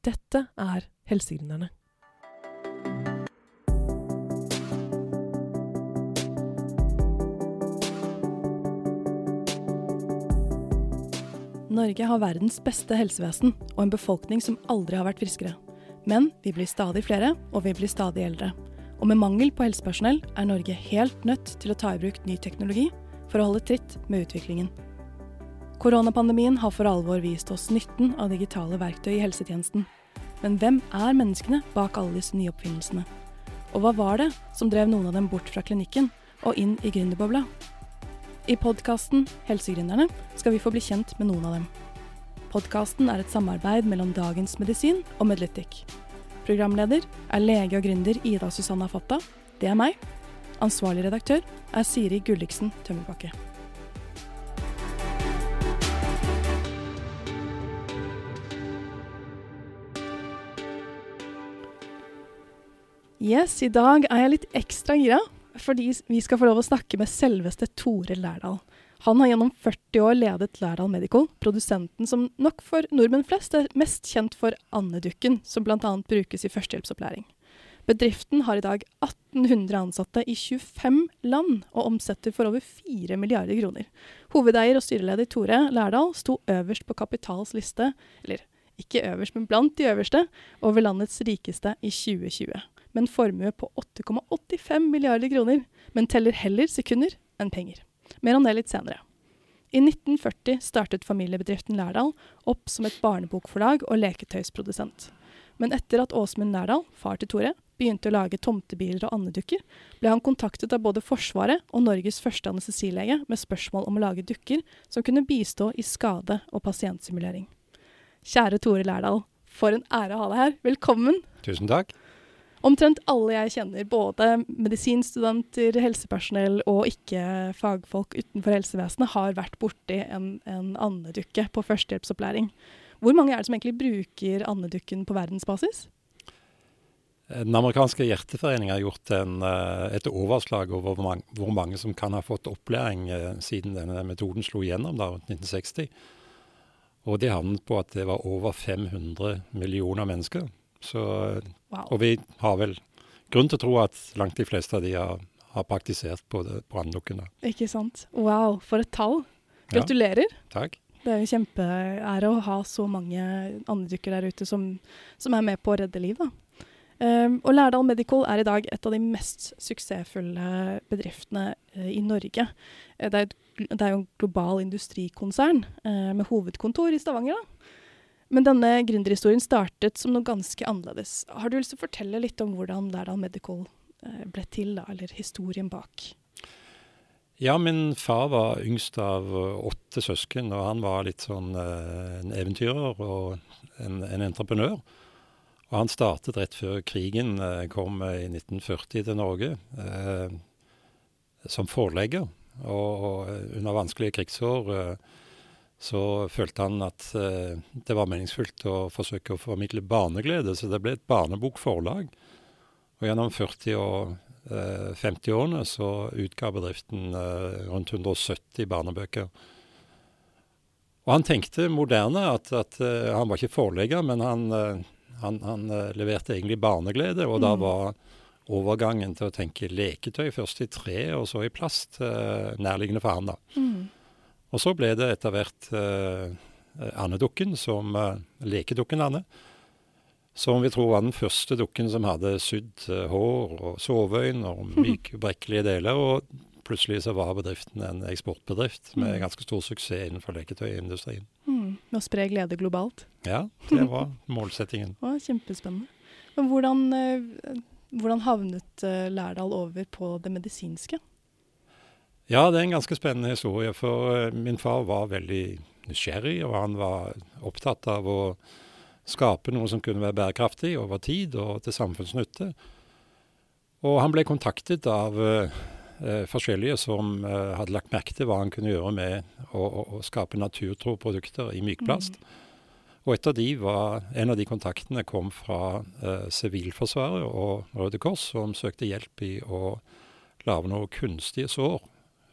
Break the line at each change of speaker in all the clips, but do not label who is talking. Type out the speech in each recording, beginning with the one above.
Dette er Helsegründerne. Norge har verdens beste helsevesen og en befolkning som aldri har vært friskere. Men vi blir stadig flere, og vi blir stadig eldre. Og med mangel på helsepersonell er Norge helt nødt til å ta i bruk ny teknologi for å holde tritt med utviklingen. Koronapandemien har for alvor vist oss nytten av digitale verktøy i helsetjenesten. Men hvem er menneskene bak alle disse nye oppfinnelsene? Og hva var det som drev noen av dem bort fra klinikken og inn i gründerbobla? I podkasten Helsegründerne skal vi få bli kjent med noen av dem. Podkasten er et samarbeid mellom Dagens Medisin og Medlytic. Programleder er lege og gründer Ida Susanna Fatta. Det er meg. Ansvarlig redaktør er Siri Gulliksen Tømmerbakke. Yes, i dag er jeg litt ekstra gira, fordi vi skal få lov å snakke med selveste Tore Lærdal. Han har gjennom 40 år ledet Lærdal Medical, produsenten som nok for nordmenn flest er mest kjent for andedukken, som bl.a. brukes i førstehjelpsopplæring. Bedriften har i dag 1800 ansatte i 25 land, og omsetter for over 4 milliarder kroner. Hovedeier og styreleder Tore Lærdal sto øverst på Kapitals liste, eller ikke øverst, men blant de øverste, over landets rikeste i 2020 med en formue på 8,85 milliarder kroner, men teller heller sekunder enn penger. Mer om det litt senere. I 1940 startet familiebedriften Lærdal opp som et barnebokforlag og leketøysprodusent. Men etter at Åsmund Lærdal, far til Tore, begynte å lage tomtebiler og andedukker, ble han kontaktet av både Forsvaret og Norges første anestesilege med spørsmål om å lage dukker som kunne bistå i skade- og pasientsimulering. Kjære Tore Lærdal, for en ære å ha deg her. Velkommen.
Tusen takk.
Omtrent alle jeg kjenner, både medisinstudenter, helsepersonell og ikke-fagfolk utenfor helsevesenet, har vært borti en, en andedukke på førstehjelpsopplæring. Hvor mange er det som egentlig bruker andedukken på verdensbasis?
Den amerikanske hjerteforening har gjort en, eh, et overslag over hvor mange, hvor mange, som kan ha fått opplæring eh, siden denne metoden slo igjennom da, rundt 1960. Og de havnet på at det var over 500 millioner mennesker. Så, wow. Og vi har vel grunn til å tro at langt de fleste av de har, har praktisert på branndukkene.
Ikke sant. Wow, for et tall. Gratulerer.
Ja, takk.
Det er jo kjempeære å ha så mange andedykkere der ute som, som, er med på å redde liv. da. Um, og Lærdal Medical er i dag et av de mest suksessfulle bedriftene uh, i Norge. Uh, det, er, det, er, jo en global industrikonsern uh, med hovedkontor i Stavanger. da. Men denne gründerhistorien startet som noe ganske annerledes. Har du lyst til å fortelle litt om hvordan Lærdal Medical ble til, eller historien bak?
Ja, min far var yngst av åtte søsken, og han var litt sånn en eventyrer og en, en entreprenør. Og han startet rett før krigen eh, kom i 1940 til Norge eh, som forlegger. Og, og, under vanskelige krigsår eh, så følte han at eh, det var meningsfullt å forsøke å formidle barneglede, så det ble et barnebokforlag. Og gjennom 40- og 50-årene eh, så utga bedriften eh, rundt 170 barnebøker. Og han tenkte moderne, at, at han var ikke forlegger, men han han, han leverte egentlig barneglede, og mm. da var overgangen til å tenke leketøy først i tre og så i plast nærliggende for han. da. Mm. Og så ble det etter hvert eh, andedukken, som eh, lekedukken Anne. Som vi tror var den første dukken som hadde sydd hår og soveøyne og myke, brekkelige deler. Og plutselig så var bedriften en eksportbedrift med mm. ganske stor suksess innenfor leketøyindustrien.
Mm. Med å spre glede globalt.
Ja, det var målsettingen.
var kjempespennende. Men hvordan, eh, hvordan havnet eh, Lærdal over på det medisinske?
Ja, det er en ganske spennende historie. For eh, min far var veldig nysgjerrig, og han var opptatt av å skape noe som kunne være bærekraftig over tid og til samfunnsnytte. Og han ble kontaktet av uh, forskjellige som uh, hadde lagt merke til hva han kunne gjøre med å, å, å skape naturtro produkter i mykplast. Mm. Og et av de var, En av de kontaktene kom fra eh, Sivilforsvaret og Røde Kors, som søkte hjelp i å lage noen kunstige sår.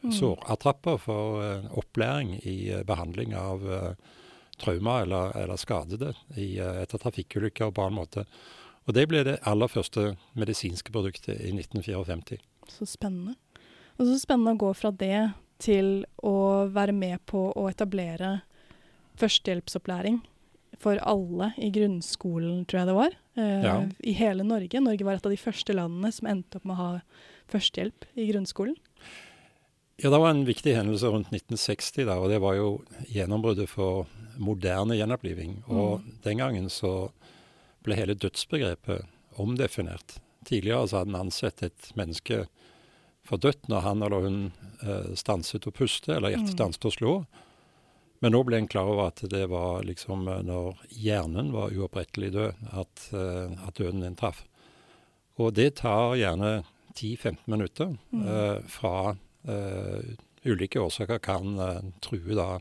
Mm. Sårattrapper for eh, opplæring i eh, behandling av eh, trauma eller, eller skadede i, etter trafikkulykker på annen måte. Og det ble det aller første medisinske produktet i 1954.
Så spennende. Og så spennende å gå fra det til å være med på å etablere førstehjelpsopplæring for alle i grunnskolen, tror jeg det var. Ja. I hele Norge. Norge var et av de første landene som endte opp med å ha førstehjelp i grunnskolen.
Ja, det var en viktig hendelse rundt 1960, da, og det var jo gjennombruddet for moderne gjenoppliving. Og mm. den gangen så ble hele dødsbegrepet omdefinert. Tidligere så hadde en ansett et menneske for dødt når han eller hun eh, stanset å puste, eller hjertet mm. stanset å slå. Men nå ble en klar over at det var liksom eh, når hjernen var uopprettelig død, at, uh, at døden inntraff. Og det tar gjerne 10-15 minutter mm. uh, fra ulike årsaker kan true da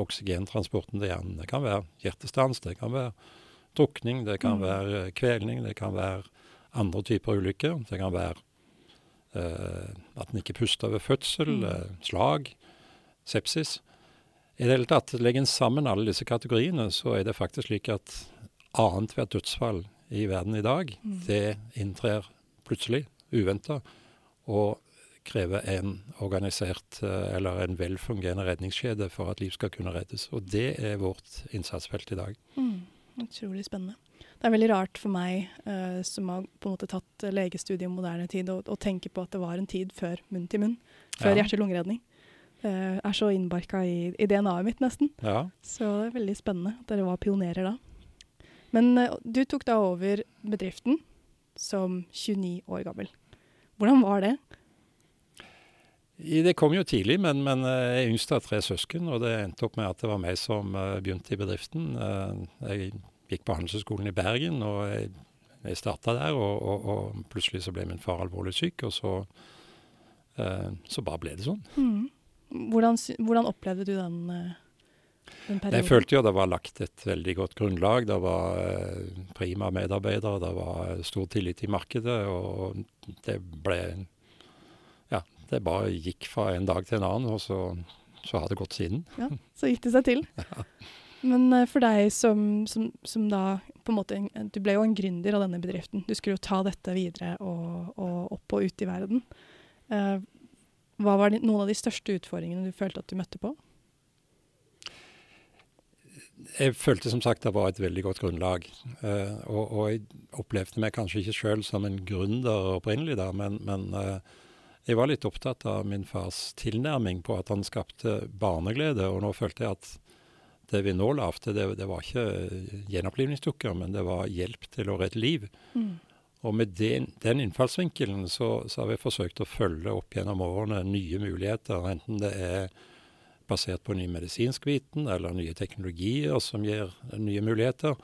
oksygentransporten til hjernen. Det kan være hjertestans, det kan være drukning, det kan mm. være kvelning, det kan være andre typer ulykker. Det kan være at en ikke puster ved fødsel, mm. slag, sepsis. I det hele tatt, legger en sammen alle disse kategoriene, så er det faktisk slik at annethvert dødsfall i verden i dag, mm. det inntrer plutselig, uventa, og krever en organisert eh, eller en velfungerende redningskjede for at liv skal kunne reddes. Og det er vårt innsatsfelt i dag.
Mm. Utrolig spennende. Det er veldig rart for meg, uh, som har på en måte tatt legestudiet i moderne tid, å tenke på at det var en tid før munn til munn. Før ja. hjerte-lungeredning. Uh, er så innbarka i, i DNA-et mitt, nesten.
Ja.
Så det er veldig spennende at dere var pionerer da. Men uh, du tok da over bedriften som 29 år gammel. Hvordan var det?
Det kom jo tidlig, men, men eh, jeg er yngst av tre søsken. Og det endte opp med at det var meg som uh, begynte i bedriften. Uh, jeg gikk på Handelshøyskolen i Bergen, og jeg, jeg starta der. Og, og, og, plutselig så ble min far alvorlig syk, og så, så bare ble det sånn.
Mm. Hvordan, hvordan, opplevde du den, eh, den perioden?
Jeg følte jo det var lagt et veldig godt grunnlag. Det var eh, prima medarbeidere, det var stor tillit i markedet. Og det ble det bare gikk fra en dag til en annen, og så, så har det gått siden.
Ja, Så gikk det seg til. Ja. Men uh, for deg som, som, som, da på en måte Du ble jo en gründer av denne bedriften. Du skulle jo ta dette videre og, og opp og ut i verden. Uh, hva var de, noen av de største utfordringene du følte at du møtte på?
Jeg følte som sagt det var et veldig godt grunnlag. Uh, og, og, jeg opplevde meg kanskje ikke sjøl som en gründer opprinnelig, da, men, men uh, jeg var litt opptatt av min fars tilnærming på at han skapte barneglede. Og nå følte jeg at det vi nå lagde, det, det, var ikke gjenopplivningsdukker, men det var hjelp til å redde liv. Mm. Og med den, den innfallsvinkelen så, så, har vi forsøkt å følge opp gjennom årene nye muligheter, enten det er basert på ny medisinsk viten eller nye teknologier som gir nye muligheter,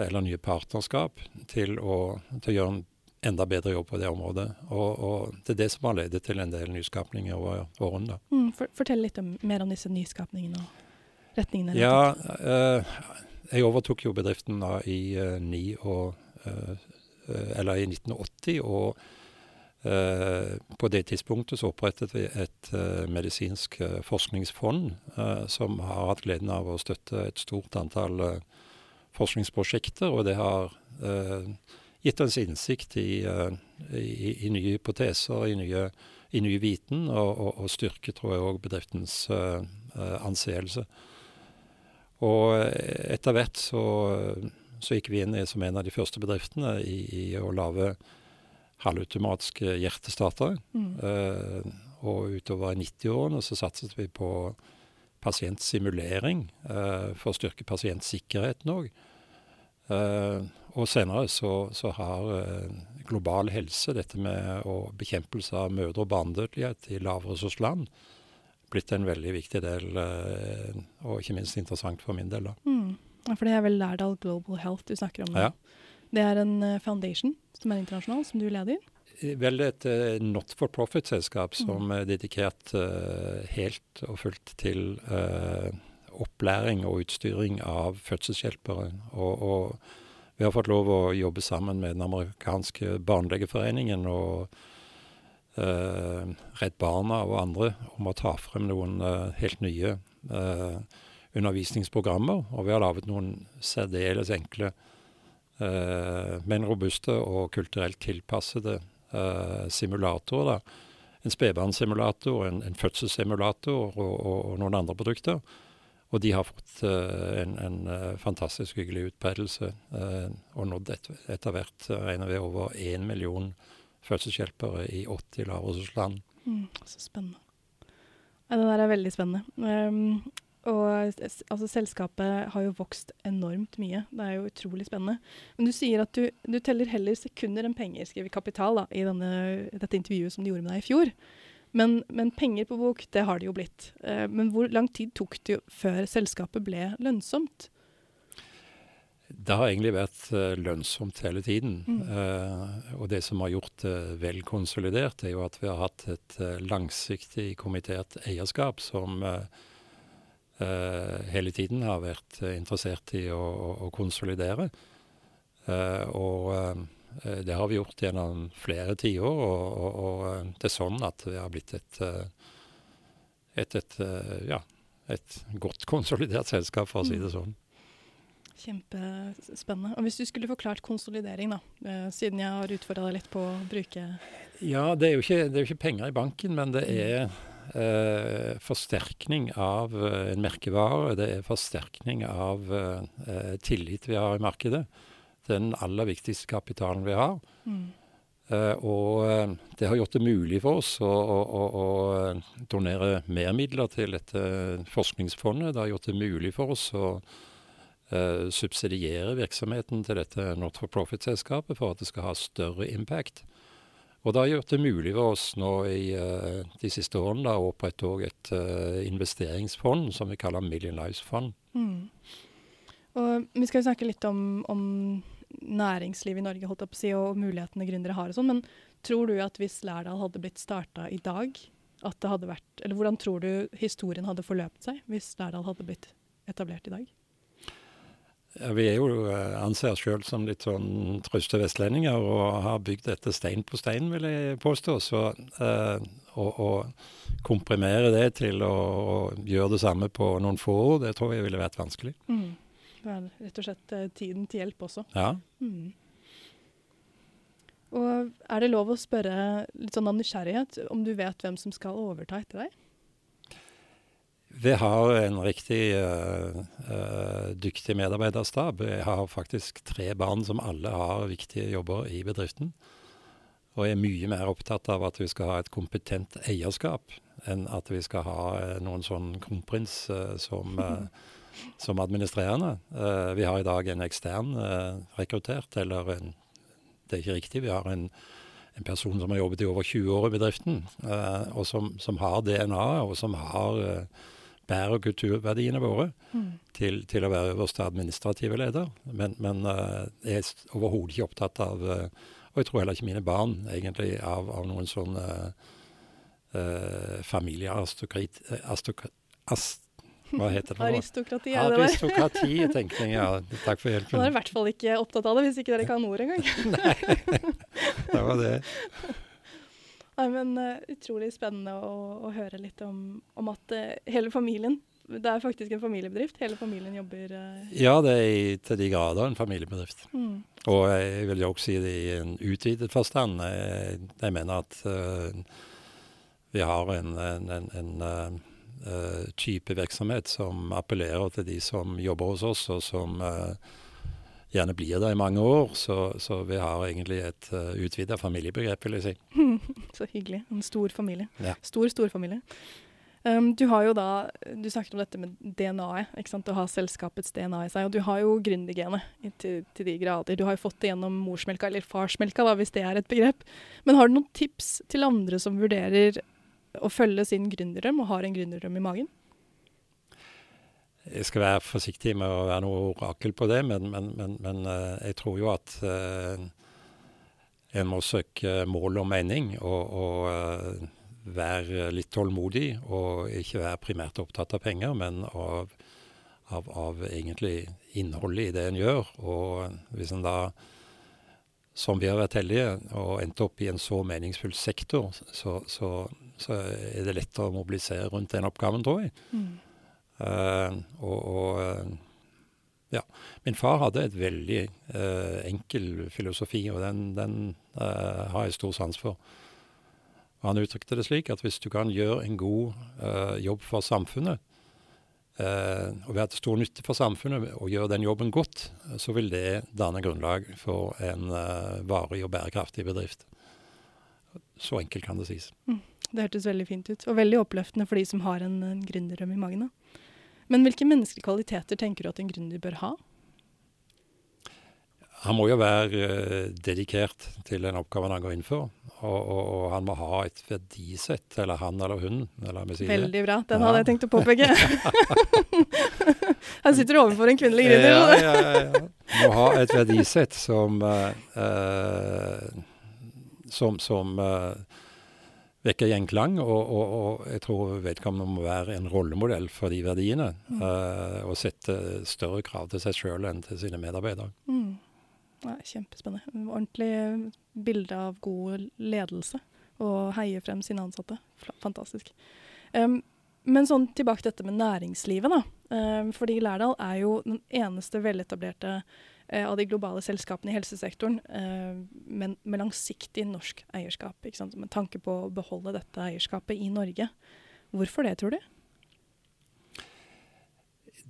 eller nye partnerskap til å, til å gjøre en enda bedre jobb på det området. Og, og, det er det som har ledet til en del nyskapninger over årene.
Mm, for, fortell litt om, mer om disse nyskapningene og retningene.
Ja, eh, jeg overtok jo bedriften da i eh, og eh, Eh, eller i 1980. og Uh, på det tidspunktet så opprettet vi et uh, medisinsk forskningsfond som har hatt gleden av å støtte et stort antall forskningsprosjekter. Og det har gitt oss innsikt i, i, i, nye hypoteser, i nye, i nye viten, og, og, og styrke, tror jeg, òg bedriftens anseelse. Og etter hvert så så gikk vi inn som en av de første bedriftene i, i å lage halvautomatiske hjertestartere. Mm. Uh, og utover 90-årene så satset vi på pasientsimulering uh, for å styrke pasientsikkerheten òg. Uh, eh, og senere så, så har global helse, dette med å bekjempelse av mødre- og barnedødelighet i lavressursland, blitt en veldig viktig del, og ikke minst interessant for min del. da.
Mm. Ja, For det er vel Lærdal Global Health du snakker om?
Ja.
Det er en uh, foundation som er internasjonal, som du leder?
Eh, vel et uh, not for profit-selskap som mm. er dedikert uh, helt og fullt til opplæring og utstyring av fødselshjelpere. Og, og, vi har fått lov å jobbe sammen med den amerikanske barnelegeforeningen og Redd Barna og andre om å ta frem noen helt nye undervisningsprogrammer. Og vi har laget noen særdeles enkle, eh, men robuste og kulturelt tilpassede eh, simulatorer. da. En spedbarnssimulator, en, en fødselssimulator og, og, og, noen andre produkter. Og de har fått uh, en, en uh, fantastisk hyggelig utbredelse, uh, og nådd et, etter hvert regner vi over én million fødselshjelpere i 80 lavressursland.
Mm, så spennende. Ja, det der er veldig spennende. Um, og altså, selskapet har jo vokst enormt mye. Det er jo utrolig spennende. Men du sier at du, du teller heller sekunder enn penger, skriver Kapital da, i denne, dette intervjuet som de gjorde med deg i fjor. Men, men penger på bok, det har det jo blitt. Uh, men hvor lang tid tok det før selskapet ble lønnsomt?
Det har egentlig vært uh, lønnsomt hele tiden. Mm. Uh, og det som har gjort det uh, vel konsolidert, er jo at vi har hatt et langsiktig kommittert eierskap som hele tiden har vært interessert i å, å, å konsolidere. og det har vi gjort gjennom flere tiår, og, og, og, det er sånn at vi har blitt et, et, et, ja, et godt konsolidert selskap, for å si det sånn.
Kjempespennende. Og Hvis du skulle forklart konsolidering, da, eh, siden jeg har utfordra deg litt på å bruke
Ja, det er, jo ikke, det er jo ikke penger i banken, men det er eh, forsterkning av eh, en merkevare. Det er forsterkning av eh, tillit vi har i markedet. Den aller viktigste kapitalen vi har. Mm. Uh, og uh, det har gjort det mulig for oss å, å, å, å donere mer midler til dette forskningsfondet. Det har gjort det mulig for oss å uh, subsidiere virksomheten til dette not for profit-selskapet for at det skal ha større impact. Og det har gjort det mulig for oss nå i uh, de siste årene da, å opprette et investeringsfond som vi kaller Million Lives Fund. Mm.
Og vi skal snakke litt om, om næringsliv i Norge holdt jeg på å si, og mulighetene gründere har og sånn, men tror du at hvis Lærdal hadde blitt starta i dag, at det hadde vært Eller hvordan tror du historien hadde forløpt seg hvis Lærdal hadde blitt etablert i dag?
Ja, vi er jo eh, anser oss sjøl som litt sånn trøste vestlendinger og har bygd dette stein på stein, vil jeg påstå. Så eh, å, å, komprimere det til å, å, gjøre det samme på noen få år, det tror jeg ville vært vanskelig. Mm.
Det er rett og slett eh, tiden til hjelp også.
Ja. Mm.
Og er det lov å spørre litt sånn av nysgjerrighet om du vet hvem som skal overta etter deg?
Vi har en riktig uh, uh, dyktig medarbeiderstab. Jeg har faktisk tre barn som alle har viktige jobber i bedriften. Og jeg er mye mer opptatt av at vi skal ha et kompetent eierskap enn at vi skal ha uh, noen sånn kronprins som, som, administrerende. vi har i dag en ekstern rekruttert, eller en, det er ikke riktig. Vi har en, en, person som har jobbet i over 20 år i bedriften, og som, som har DNA, og som har bærer kulturverdiene våre mm. til, til, å være øverste administrative leder. Men, men jeg er overhodet ikke opptatt av, og jeg tror heller ikke mine barn, egentlig, av, av noen sånn uh, familiearistokrat... hva heter det?
Aristokrati,
er det det? Aristokratitenkning, ja. Takk for hjelpen.
Man er i hvert fall ikke opptatt av det, hvis ikke dere kan ord engang.
Nei, det var det.
Nei, men uh, Utrolig spennende å, å, høre litt om, om at uh, hele familien Det er faktisk en familiebedrift. Hele familien jobber uh,
Ja, det er i, til de grader en familiebedrift. Mm. Og jeg vil jo også si det i en utvidet forstand. Jeg, jeg mener at vi har en, en, en, en type virksomhet som appellerer til de som jobber hos oss, og som gjerne blir der i mange år. Så, så vi har egentlig et uh, utvida familiebegrep, vil jeg si.
så hyggelig. En stor familie.
Ja.
Stor storfamilie. Um, du har jo da, du snakket om dette med DNA-et, ikke sant? å ha selskapets DNA i seg. Og du har jo gründergenet til, til, de grader. Du har jo fått det gjennom morsmelka, eller farsmelka, da, hvis det er et begrep. Men har du noen tips til andre som vurderer å følge sin gründerdrøm, og har en gründerdrøm i magen?
Jeg skal være forsiktig med å være noe orakel på det, men, men, men, men uh, jeg tror jo at uh, en må søke mål og mening, og, og uh, være litt tålmodig. Og ikke være primært opptatt av penger, men av, av, av egentlig innholdet i det en gjør. Og hvis en da, som vi har vært heldige, og endte opp i en så meningsfull sektor, så, så, så er det lett å mobilisere rundt den oppgaven, tror jeg. Mm. Uh, og, og uh, ja. Min far hadde et veldig uh, enkel filosofi, og den, den har jeg stor sans for. Han uttrykte det slik at hvis du kan gjøre en god jobb for samfunnet, og være til stor nytte for samfunnet, og gjøre den jobben godt, så vil det danne grunnlag for en varig og bærekraftig bedrift. Så enkelt kan det sies.
Mm. Det hørtes veldig fint ut, og veldig oppløftende for de som har en, en gründerdrøm i magen. Da. Men hvilke menneskelige kvaliteter tenker du at en gründer bør ha?
Han må jo være uh, dedikert til den oppgaven han går inn for. Og, og, og, han må ha et verdisett, eller han eller hun. Eller
Veldig bra. Den ja. hadde jeg tenkt å påpeke. han sitter overfor en kvinnelig gründer.
ja, ja, ja. Må ha et verdisett som uh, uh, som, som vekker gjenklang. Og, og, og, jeg tror vedkommende må være en rollemodell for de verdiene. Mm. Uh, og sette større krav til seg sjøl enn til sine medarbeidere.
Mm. Ja, kjempespennende. Ordentlig bilde av god ledelse. Og heie frem sine ansatte. Fantastisk. Um, men sånn tilbake til dette med næringslivet, da. Um, fordi Lærdal er jo den eneste veletablerte Eh, av de globale selskapene i helsesektoren, eh, men med langsiktig norsk eierskap. Med tanke på å beholde dette eierskapet i Norge. Hvorfor det, tror du?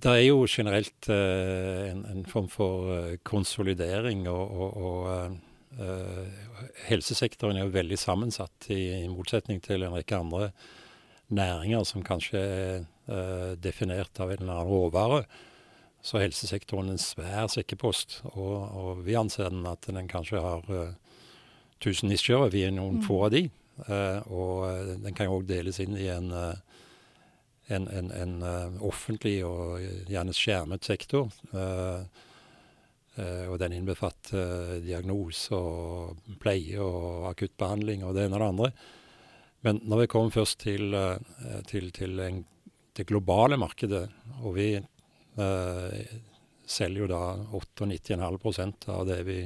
Det er jo generelt eh, en, en, form for uh, konsolidering, og, og, og eh, helsesektoren er jo veldig sammensatt, i, i, motsetning til en rekke andre næringer som kanskje er definert av en eller annen råvare så er helsesektoren en svær sekkepost. Og, og, vi anser den at den kanskje har uh, tusen nisjer. Vi er noen mm. få av de. Uh, og uh, den kan jo òg deles inn i en, en, en, en offentlig og gjerne skjermet sektor. og den innbefatter diagnose og pleie og akuttbehandling og det ene og det andre. Men når vi kommer først til, til, til en, det globale markedet, og vi Uh, selger jo da 98,5% av det vi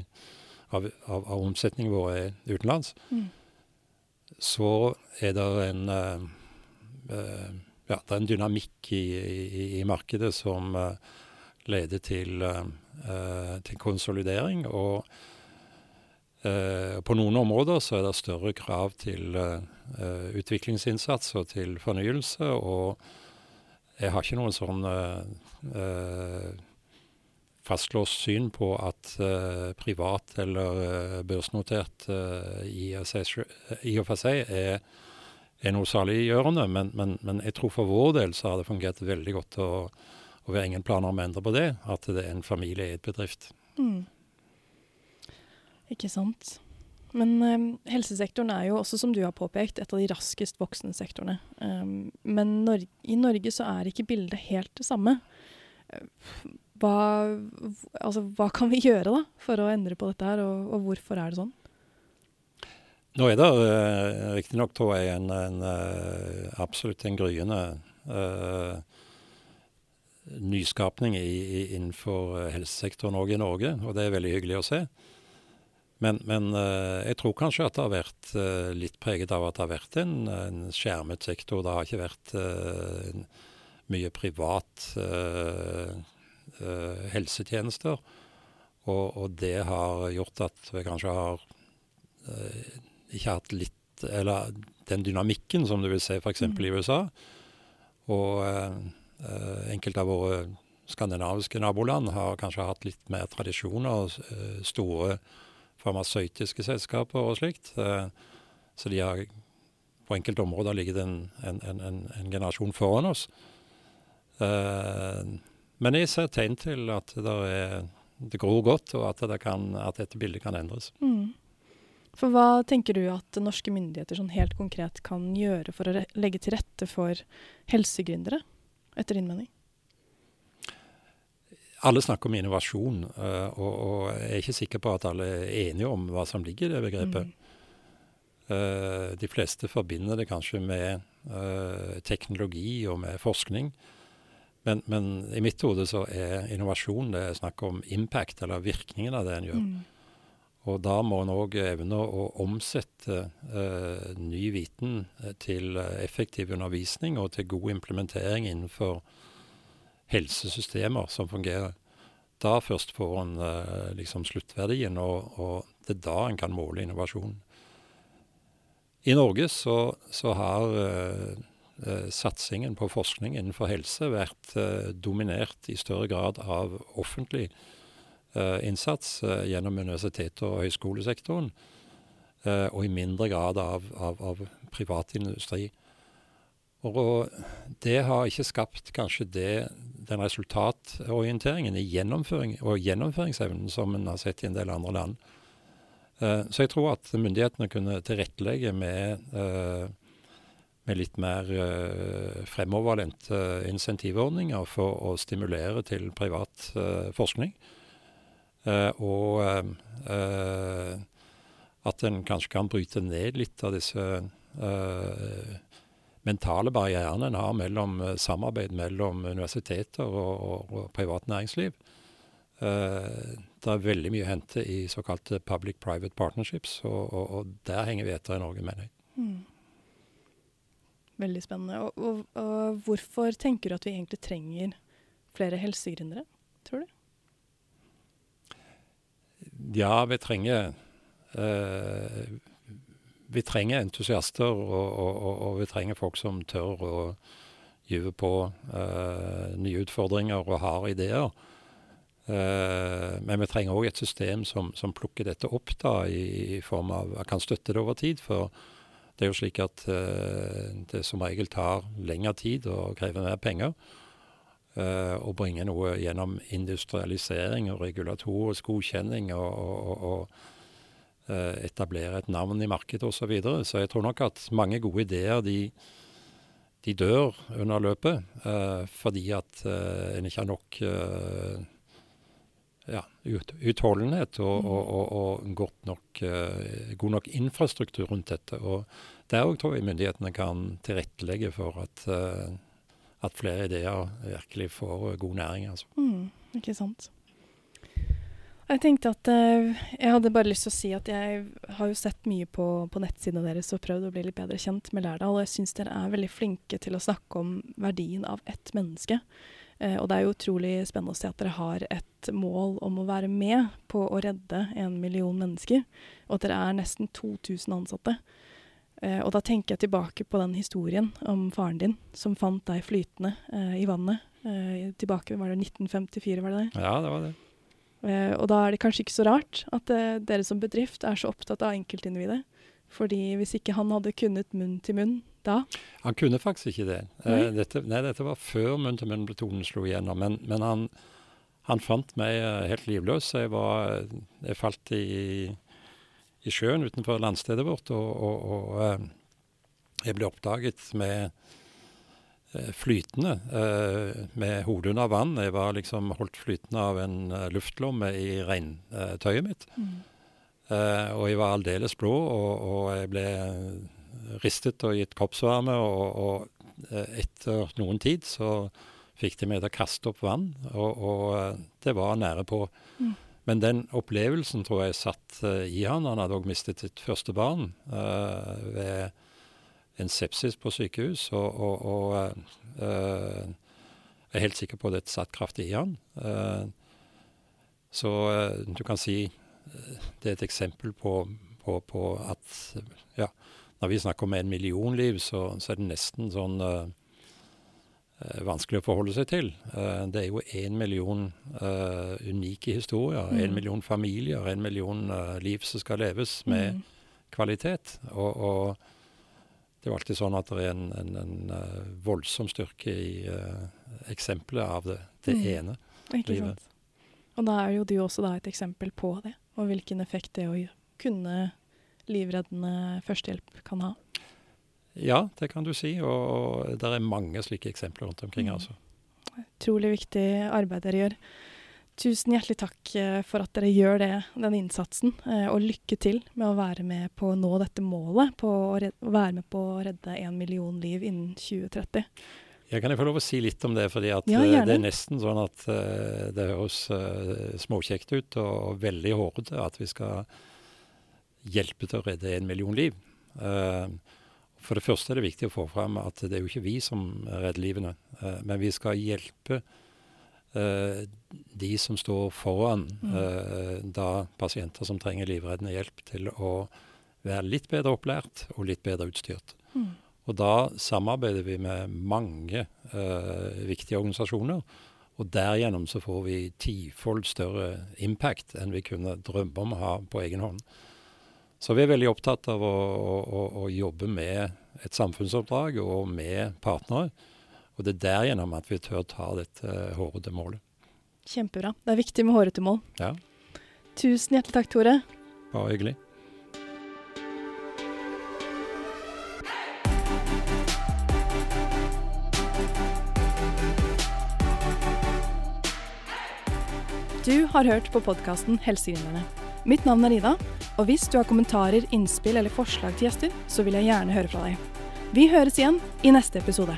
av, av, av omsetningen vår er utenlands. Mm. Så er det en uh, uh, ja, det er en dynamikk i, i, i markedet som leder til, til, konsolidering. Og på noen områder så er det større krav til utviklingsinnsats og til fornyelse. og jeg har ikke noen sånn uh, fastlåst syn på at uh, privat eller børsnotert i, i, og for seg er, er noe saliggjørende. Men, men, men, jeg tror for vår del så har det fungert veldig godt. Og, og vi har ingen planer om å endre på det. At det er en familieeid bedrift. Mm.
Ikke sant. Men um, helsesektoren er jo også, som du har påpekt, et av de raskest voksende sektorene. Um, men Nor i Norge så er ikke bildet helt det samme. Hva, altså, hva kan vi gjøre da for å endre på dette her, og, og hvorfor er det sånn?
Nå er det uh, riktignok en, en uh, absolutt en gryende uh, nyskapning i, i, innenfor helsesektoren òg i Norge, og det er veldig hyggelig å se. Men, men uh, jeg tror kanskje at det har vært uh, litt preget av at det har vært en, en skjermet sektor. Det har ikke vært uh, mye privat helsetjenester. Og, og, det har gjort at vi kanskje har ikke hatt litt Eller den dynamikken som du vil se f.eks. Mm. i USA. Og enkelte av våre skandinaviske naboland har kanskje hatt litt mer tradisjoner. store farmasøytiske selskaper og slikt. Eh, så de har på enkelte områder ligget en, en, en, en generasjon foran oss. Eh, men jeg ser tegn til at det, er, det gror godt, og at, kan, at, dette bildet kan endres. Mm.
For hva tenker du at norske myndigheter sånn helt konkret kan gjøre for å legge til rette for helsegründere, etter din mening?
Alle snakker om innovasjon, uh, og, og, jeg er ikke sikker på at alle er enige om hva som ligger i det begrepet. Mm. Uh, de fleste forbinder det kanskje med uh, teknologi og med forskning. Men, men, i mitt hode så er innovasjon det er snakk om impact, eller virkningen av det en gjør. Mm. Og da må en òg evne å omsette ny viten til effektiv undervisning og til god implementering innenfor helsesystemer som fungerer. Da først får en uh, liksom sluttverdien, og, og, det er da en kan måle innovasjonen. I Norge så, så har uh, uh, satsingen på forskning innenfor helse vært dominert i større grad av offentlig innsats gjennom universitet- og høyskolesektoren, og i mindre grad av, av, av privat industri. Og det har ikke skapt kanskje det, den resultatorienteringen gjennomføring, og gjennomføringsevnen som en har sett i en del andre land. Uh, så jeg tror at myndighetene kunne tilrettelegge med, uh, med litt mer uh, fremoverlente insentivordninger for å stimulere til privat forskning. og at en kanskje kan bryte ned litt av disse mentale barrierene en har mellom eh, samarbeid mellom universiteter og, og, og privat næringsliv. Uh, det er veldig mye å hente i såkalte public-private partnerships, og, og, og, der henger vi etter i Norge, mener jeg. Mm.
Veldig spennende. Og, og, hvorfor tenker du at vi egentlig trenger flere helsegründere, tror du?
Ja, vi trenger uh, vi trenger entusiaster, og, og, og, vi trenger folk som tør å gyve på uh, nye utfordringer og har ideer. Uh, men vi trenger òg et system som, som, plukker dette opp da, i, i, form av kan støtte det over tid. For det er jo slik at uh, det som regel tar lengre tid og krever mer penger. å bringe noe gjennom industrialisering og regulatorisk godkjenning og, og, Eh, etablere et navn i markedet osv. Så, videre. så jeg tror nok at mange gode ideer de, de dør under løpet eh, fordi at eh, en ikke har nok eh, ja, ut, utholdenhet og, mm. og, og, og nok, god nok infrastruktur rundt dette. Og Der òg tror jeg myndighetene kan tilrettelegge for at, at flere ideer virkelig får god næring. Altså.
Mm, ikke sant. Jeg tenkte at uh, jeg hadde bare lyst til å si at jeg har jo sett mye på, på nettsidene deres og prøvd å bli litt bedre kjent med Lærdal, og jeg syns dere er veldig flinke til å snakke om verdien av ett menneske. Uh, og det er jo utrolig spennende å se at dere har et mål om å være med på å redde en million mennesker, og at dere er nesten 2000 ansatte. Uh, og da tenker jeg tilbake på den historien om faren din som fant deg flytende i vannet. tilbake, var det 1954, var det det?
Ja, det var det.
Uh, og da er det kanskje ikke så rart at uh, dere som bedrift er så opptatt av enkeltindividet. Fordi hvis ikke han hadde kunnet munn til munn da
Han kunne faktisk ikke det. Eh, nei, dette, nei, dette var før munn til munn-metoden slo igjennom. Men, men han, han, fant meg helt livløs. Jeg, var, jeg falt i, i, sjøen utenfor landstedet vårt, og, og, og jeg ble oppdaget med Eh, flytende eh, med hodet under vann. Jeg var liksom holdt flytende av en uh, luftlomme i regntøyet mitt. Mm. Og jeg var aldeles blå, og, og, jeg ble ristet og gitt kroppsvarme. Og, og etter noen tid så fikk de meg til å kaste opp vann, og, og det var nære på. Mm. Men den opplevelsen tror jeg satt i han. Han hadde òg mistet sitt første barn ved en sepsis på sykehus, og, og, og uh, jeg er helt sikker på at det satt kraftig i han. Uh, så uh, du kan si det er et eksempel på, på, på at ja, når vi snakker om en million liv, så, så er det nesten sånn vanskelig å forholde seg til. det er jo én million unike historier, én mm. million familier, én million liv som skal leves med mm. kvalitet. og, og det er jo alltid sånn at det er en, en, en uh, voldsom styrke i uh, eksempelet av det, det mm. ene Ikke livet. Sant.
Og da er jo du også da et eksempel på det, og hvilken effekt det å kunne livreddende førstehjelp kan ha.
Ja, det kan du si, og, og det er mange slike eksempler rundt omkring. Mm. altså.
Utrolig viktig arbeid dere gjør. Tusen hjertelig takk eh, for at dere gjør det, den innsatsen, eh, og lykke til med å være med på å nå dette målet, på å, være med på å redde én million liv innen 2030.
Jeg kan jeg få lov å si litt om det, fordi ja, eh, det er nesten sånn at det høres småkjekt ut og, veldig hårete at vi skal hjelpe til å redde en million liv. For det første er det viktig å få fram at det er jo ikke vi som redder livene, men vi skal hjelpe de som står foran eh, da pasienter som trenger livreddende hjelp, til å være litt bedre opplært og litt bedre utstyrt.
Mm.
Og da samarbeider vi med mange eh, viktige organisasjoner. Og derigjennom så får vi tifold større impact enn vi kunne drømme om å ha på egen hånd. Så vi er veldig opptatt av å, å, å jobbe med et samfunnsoppdrag og med partnere. Og det er derigjennom at vi tør ta dette hårete målet.
Kjempebra. Det er viktig med hårete mål.
Ja,
Tusen hjertelig takk, Tore.
bare hyggelig.
Du har hørt på podkasten Helsegründerne. Mitt navn er Ida, og hvis du har kommentarer, innspill eller forslag til gjester, så vil jeg gjerne høre fra deg. Vi høres igjen i neste episode.